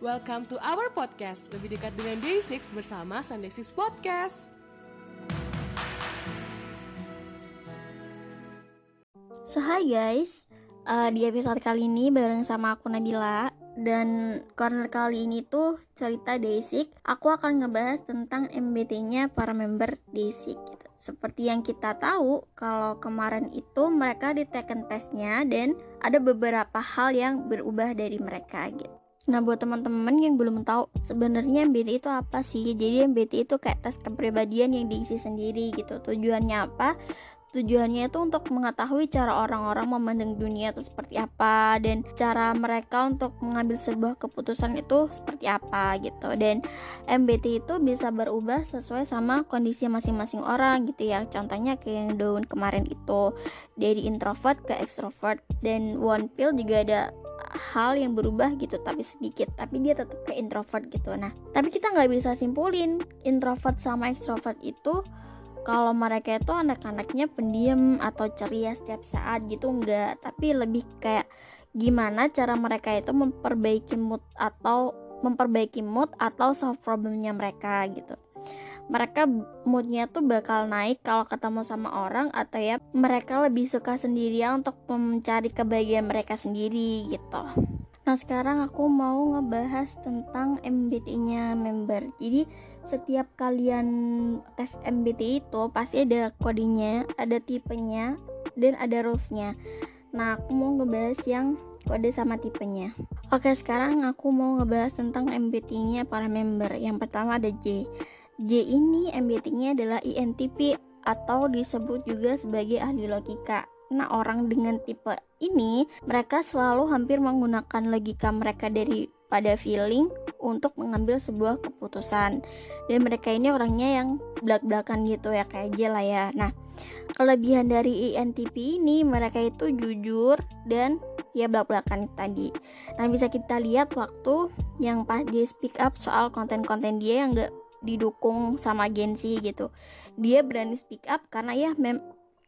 Welcome to our podcast, lebih dekat dengan Day6 bersama Sunday 6 Podcast. So hi guys, uh, di episode kali ini bareng sama aku Nabila dan corner kali ini tuh cerita Day6 Aku akan ngebahas tentang MBT-nya para member Day6 gitu. Seperti yang kita tahu, kalau kemarin itu mereka di taken testnya dan ada beberapa hal yang berubah dari mereka gitu. Nah, buat teman-teman yang belum tahu sebenarnya MBTI itu apa sih? Jadi MBTI itu kayak tes kepribadian yang diisi sendiri gitu. Tujuannya apa? Tujuannya itu untuk mengetahui cara orang-orang memandang dunia itu seperti apa dan cara mereka untuk mengambil sebuah keputusan itu seperti apa gitu. Dan MBTI itu bisa berubah sesuai sama kondisi masing-masing orang gitu ya. Contohnya kayak yang daun kemarin itu dari introvert ke extrovert dan one pill juga ada hal yang berubah gitu tapi sedikit tapi dia tetap ke introvert gitu. Nah tapi kita nggak bisa simpulin introvert sama extrovert itu kalau mereka itu anak-anaknya pendiam atau ceria setiap saat gitu enggak tapi lebih kayak gimana cara mereka itu memperbaiki mood atau memperbaiki mood atau solve problemnya mereka gitu mereka moodnya tuh bakal naik kalau ketemu sama orang atau ya mereka lebih suka sendirian untuk mencari kebahagiaan mereka sendiri gitu. Nah sekarang aku mau ngebahas tentang MBTI-nya member. Jadi setiap kalian tes MBTI itu pasti ada kodenya, ada tipenya, dan ada rules-nya. Nah aku mau ngebahas yang kode sama tipenya. Oke sekarang aku mau ngebahas tentang MBTI-nya para member. Yang pertama ada J. J ini MBTI-nya adalah INTP atau disebut juga sebagai ahli logika. Nah, orang dengan tipe ini, mereka selalu hampir menggunakan logika mereka daripada feeling untuk mengambil sebuah keputusan. Dan mereka ini orangnya yang belak-belakan gitu ya, kayak J lah ya. Nah, kelebihan dari INTP ini, mereka itu jujur dan ya belak-belakan tadi. Nah, bisa kita lihat waktu yang pas dia speak up soal konten-konten dia yang gak didukung sama agensi gitu. Dia berani speak up karena ya mem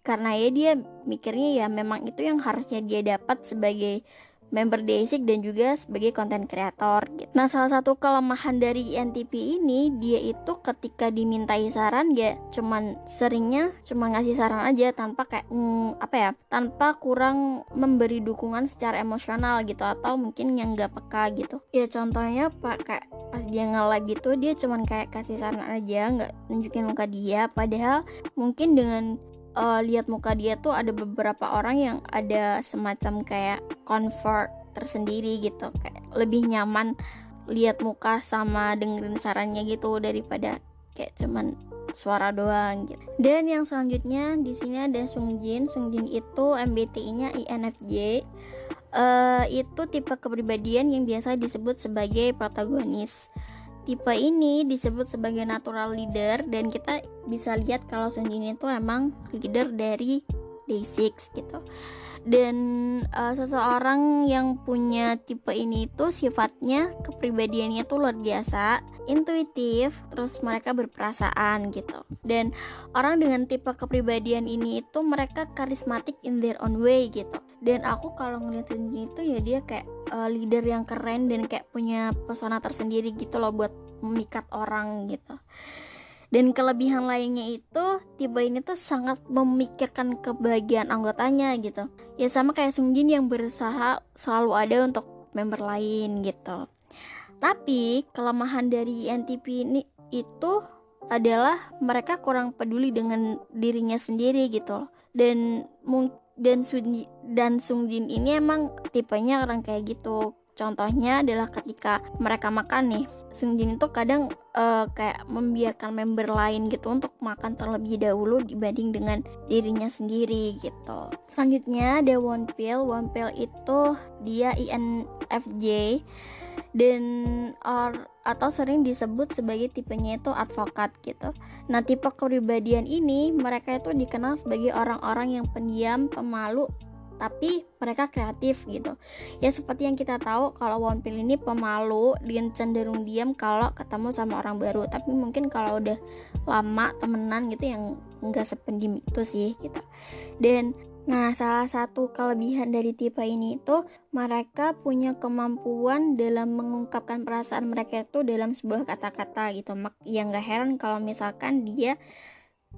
karena ya dia mikirnya ya memang itu yang harusnya dia dapat sebagai member basic dan juga sebagai konten kreator gitu. Nah, salah satu kelemahan dari NTP ini dia itu ketika dimintai saran ya cuman seringnya cuma ngasih saran aja tanpa kayak mm, apa ya? tanpa kurang memberi dukungan secara emosional gitu atau mungkin yang nggak peka gitu. Ya contohnya Pak kayak pas dia nge gitu dia cuman kayak kasih saran aja nggak nunjukin muka dia padahal mungkin dengan uh, lihat muka dia tuh ada beberapa orang yang ada semacam kayak comfort tersendiri gitu kayak lebih nyaman lihat muka sama dengerin sarannya gitu daripada kayak cuman suara doang gitu. Dan yang selanjutnya di sini ada Sungjin. Sungjin itu MBTI-nya INFJ. Uh, itu tipe kepribadian yang biasa disebut sebagai protagonis. Tipe ini disebut sebagai natural leader dan kita bisa lihat kalau Sun Jin itu emang leader dari Day6 gitu. Dan uh, seseorang yang punya tipe ini itu sifatnya kepribadiannya tuh luar biasa, intuitif, terus mereka berperasaan gitu. Dan orang dengan tipe kepribadian ini itu mereka karismatik in their own way gitu. Dan aku kalau ngeliat itu ya dia kayak uh, leader yang keren dan kayak punya pesona tersendiri gitu loh buat memikat orang gitu. Dan kelebihan lainnya itu tipe ini tuh sangat memikirkan kebahagiaan anggotanya gitu. Ya sama kayak Sungjin yang berusaha selalu ada untuk member lain gitu. Tapi kelemahan dari NTP ini itu adalah mereka kurang peduli dengan dirinya sendiri gitu Dan dan dan Sungjin ini emang tipenya orang kayak gitu. Contohnya adalah ketika mereka makan nih, Sungjin itu kadang uh, kayak membiarkan member lain gitu untuk makan terlebih dahulu dibanding dengan dirinya sendiri gitu. Selanjutnya ada One Pill. One Pill itu dia INFJ dan or atau sering disebut sebagai tipenya itu advokat gitu. Nah, tipe kepribadian ini mereka itu dikenal sebagai orang-orang yang pendiam, pemalu, tapi mereka kreatif gitu. Ya seperti yang kita tahu kalau One Pill ini pemalu dan cenderung diam kalau ketemu sama orang baru. Tapi mungkin kalau udah lama temenan gitu yang enggak sependiam itu sih gitu. Dan Nah, salah satu kelebihan dari tipe ini itu mereka punya kemampuan dalam mengungkapkan perasaan mereka itu dalam sebuah kata-kata gitu. Yang gak heran kalau misalkan dia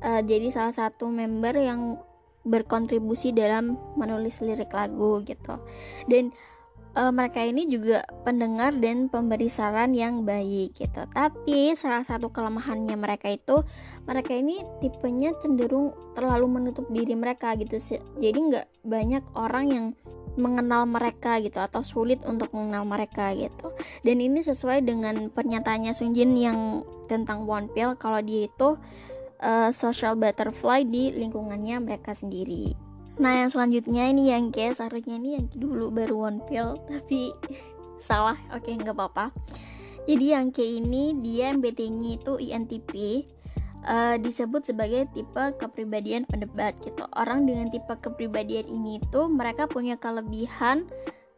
uh, jadi salah satu member yang berkontribusi dalam menulis lirik lagu gitu. Dan uh, mereka ini juga pendengar dan pemberi saran yang baik gitu. Tapi salah satu kelemahannya mereka itu mereka ini tipenya cenderung terlalu menutup diri mereka gitu. Jadi nggak banyak orang yang mengenal mereka gitu atau sulit untuk mengenal mereka gitu. Dan ini sesuai dengan pernyataannya Sunjin yang tentang One Pill kalau dia itu uh, social butterfly di lingkungannya mereka sendiri. Nah yang selanjutnya ini yang ke seharusnya ini yang dulu baru one pill tapi salah. Oke okay, nggak apa-apa. Jadi yang ke ini dia MBT-nya itu INTP uh, disebut sebagai tipe kepribadian pendebat gitu. Orang dengan tipe kepribadian ini tuh mereka punya kelebihan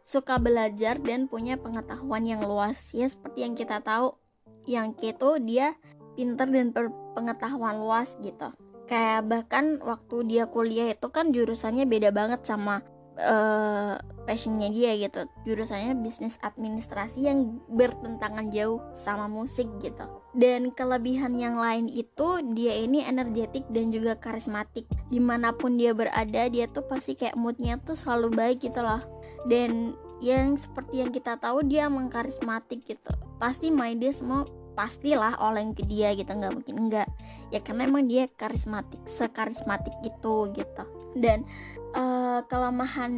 suka belajar dan punya pengetahuan yang luas. Ya seperti yang kita tahu yang ke itu dia pinter dan pengetahuan luas gitu. Kayak bahkan waktu dia kuliah itu kan jurusannya beda banget sama uh, passionnya dia gitu. Jurusannya bisnis administrasi yang bertentangan jauh sama musik gitu. Dan kelebihan yang lain itu dia ini energetik dan juga karismatik. Di mana pun dia berada dia tuh pasti kayak moodnya tuh selalu baik gitu loh. Dan yang seperti yang kita tahu dia mengkarismatik gitu. Pasti main dia semua pastilah oleng ke dia gitu nggak mungkin enggak ya karena emang dia karismatik sekarismatik itu gitu. Dan uh, kelemahan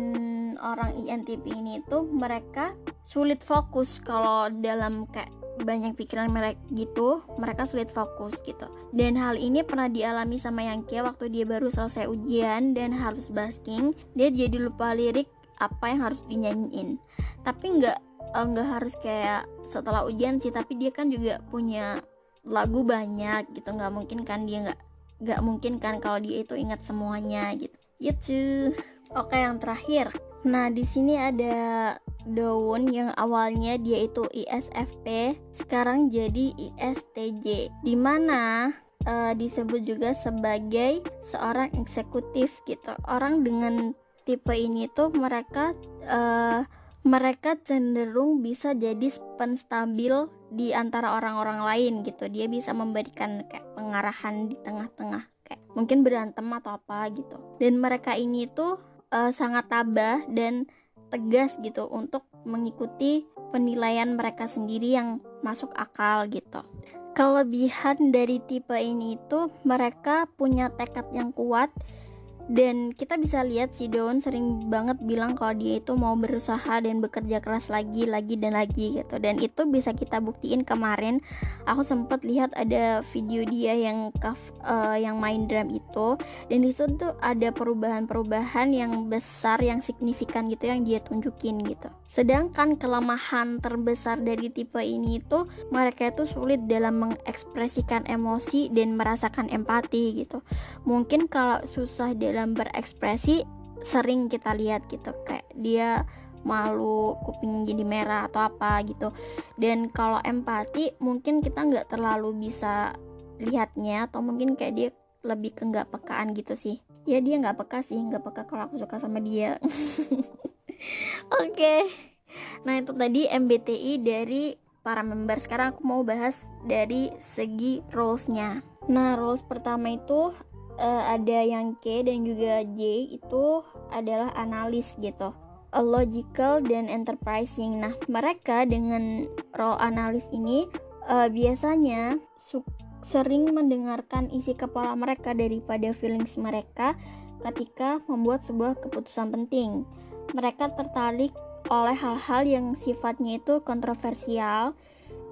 orang INTP ini itu mereka sulit fokus kalau dalam kayak banyak pikiran mereka gitu mereka sulit fokus gitu. Dan hal ini pernah dialami sama Yangkia waktu dia baru selesai ujian dan harus basking dia jadi lupa lirik apa yang harus dinyanyiin. Tapi nggak eh, nggak harus kayak setelah ujian sih tapi dia kan juga punya lagu banyak gitu. Nggak mungkin kan dia nggak nggak mungkin kan kalau dia itu ingat semuanya gitu. Gitu oke yang terakhir. Nah di sini ada daun yang awalnya dia itu ISFP sekarang jadi ISTJ di mana uh, disebut juga sebagai seorang eksekutif gitu. Orang dengan tipe ini tuh mereka uh, mereka cenderung bisa jadi penstabil di antara orang-orang lain gitu. Dia bisa memberikan kayak pengarahan di tengah-tengah kayak mungkin berantem atau apa gitu. Dan mereka ini tuh uh, sangat tabah dan tegas gitu untuk mengikuti penilaian mereka sendiri yang masuk akal gitu. Kelebihan dari tipe ini itu mereka punya tekad yang kuat dan kita bisa lihat si Daun sering banget bilang kalau dia itu mau berusaha dan bekerja keras lagi lagi dan lagi gitu. Dan itu bisa kita buktiin kemarin aku sempat lihat ada video dia yang kaf, uh, yang main drum itu. Dan di situ tuh ada perubahan-perubahan yang besar yang signifikan gitu yang dia tunjukin gitu. Sedangkan kelemahan terbesar dari tipe ini itu mereka itu sulit dalam mengekspresikan emosi dan merasakan empati gitu. Mungkin kalau susah dalam dalam berekspresi sering kita lihat gitu. Kayak dia malu kuping jadi merah atau apa gitu. Dan kalau empati mungkin kita nggak terlalu bisa lihatnya atau mungkin kayak dia lebih ke nggak pekaan gitu sih. Ya dia nggak peka sih. Nggak peka kalau aku suka sama dia. Oke. Okay. nah itu tadi MBTI dari para member. Sekarang aku mau bahas dari segi rolesnya nah roles pertama itu uh, ada yang K dan juga J itu adalah analis gitu logical dan enterprising. Nah, mereka dengan role analis ini uh, biasanya sering mendengarkan isi kepala mereka daripada feelings mereka ketika membuat sebuah keputusan penting. Mereka tertarik oleh hal-hal yang sifatnya itu kontroversial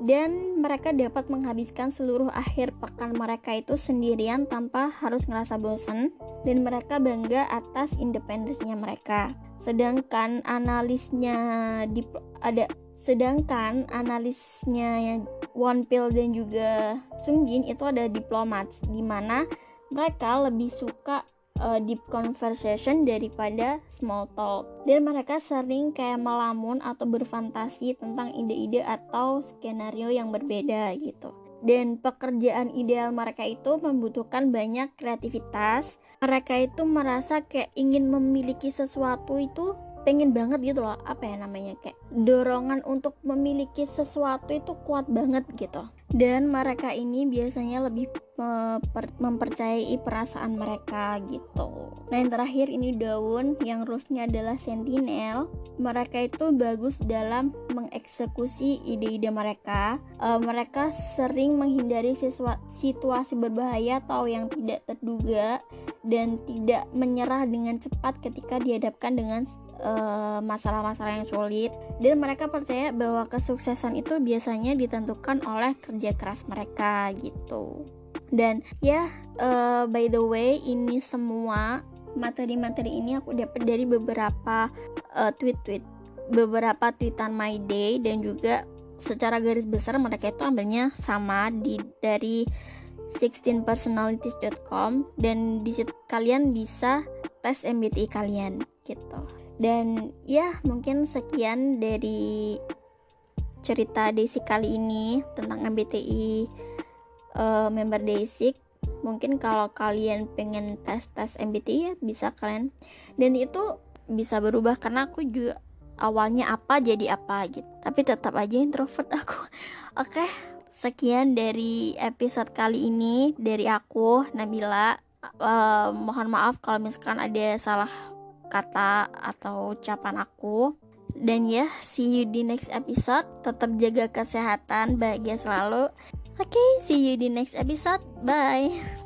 dan mereka dapat menghabiskan seluruh akhir pekan mereka itu sendirian tanpa harus ngerasa bosen dan mereka bangga atas independensinya mereka. Sedangkan analisnya di ada sedangkan analisnya One Pill dan juga Sung Jin itu ada diplomat di mana mereka lebih suka uh, deep conversation daripada small talk. Dan mereka sering kayak melamun atau berfantasi tentang ide-ide atau skenario yang berbeda gitu. Dan pekerjaan ideal mereka itu membutuhkan banyak kreativitas. Mereka itu merasa kayak ingin memiliki sesuatu itu pengen banget gitu loh apa ya namanya kayak dorongan untuk memiliki sesuatu itu kuat banget gitu. Dan mereka ini biasanya lebih mempercayai perasaan mereka gitu. Nah yang terakhir ini daun yang rusnya adalah sentinel. Mereka itu bagus dalam mengeksekusi ide-ide mereka. Uh, mereka sering menghindari situasi berbahaya atau yang tidak terduga dan tidak menyerah dengan cepat ketika dihadapkan dengan masalah-masalah uh, yang sulit. Dan mereka percaya bahwa kesuksesan itu biasanya ditentukan oleh kerja keras mereka gitu. Dan ya uh, by the way ini semua materi-materi ini aku dapat dari beberapa uh, tweet-tweet beberapa tweetan my day dan juga secara garis besar mereka itu ambilnya sama di dari 16personalities.com dan di kalian bisa tes MBTI kalian gitu dan ya mungkin sekian dari cerita Desi kali ini tentang MBTI uh, eh, member Desik mungkin kalau kalian pengen tes tes MBTI ya bisa kalian. Dan itu bisa berubah karena aku juga awalnya apa jadi apa gitu. Tapi tetap aja introvert aku. Oke okay, sekian dari episode kali ini dari aku Nabila. Uh, mohon maaf kalau misalkan ada salah kata atau ucapan aku. Dan ya, see you di next episode. Tetap jaga kesehatan, bahagia selalu. Oke, okay, see you di next episode. Bye.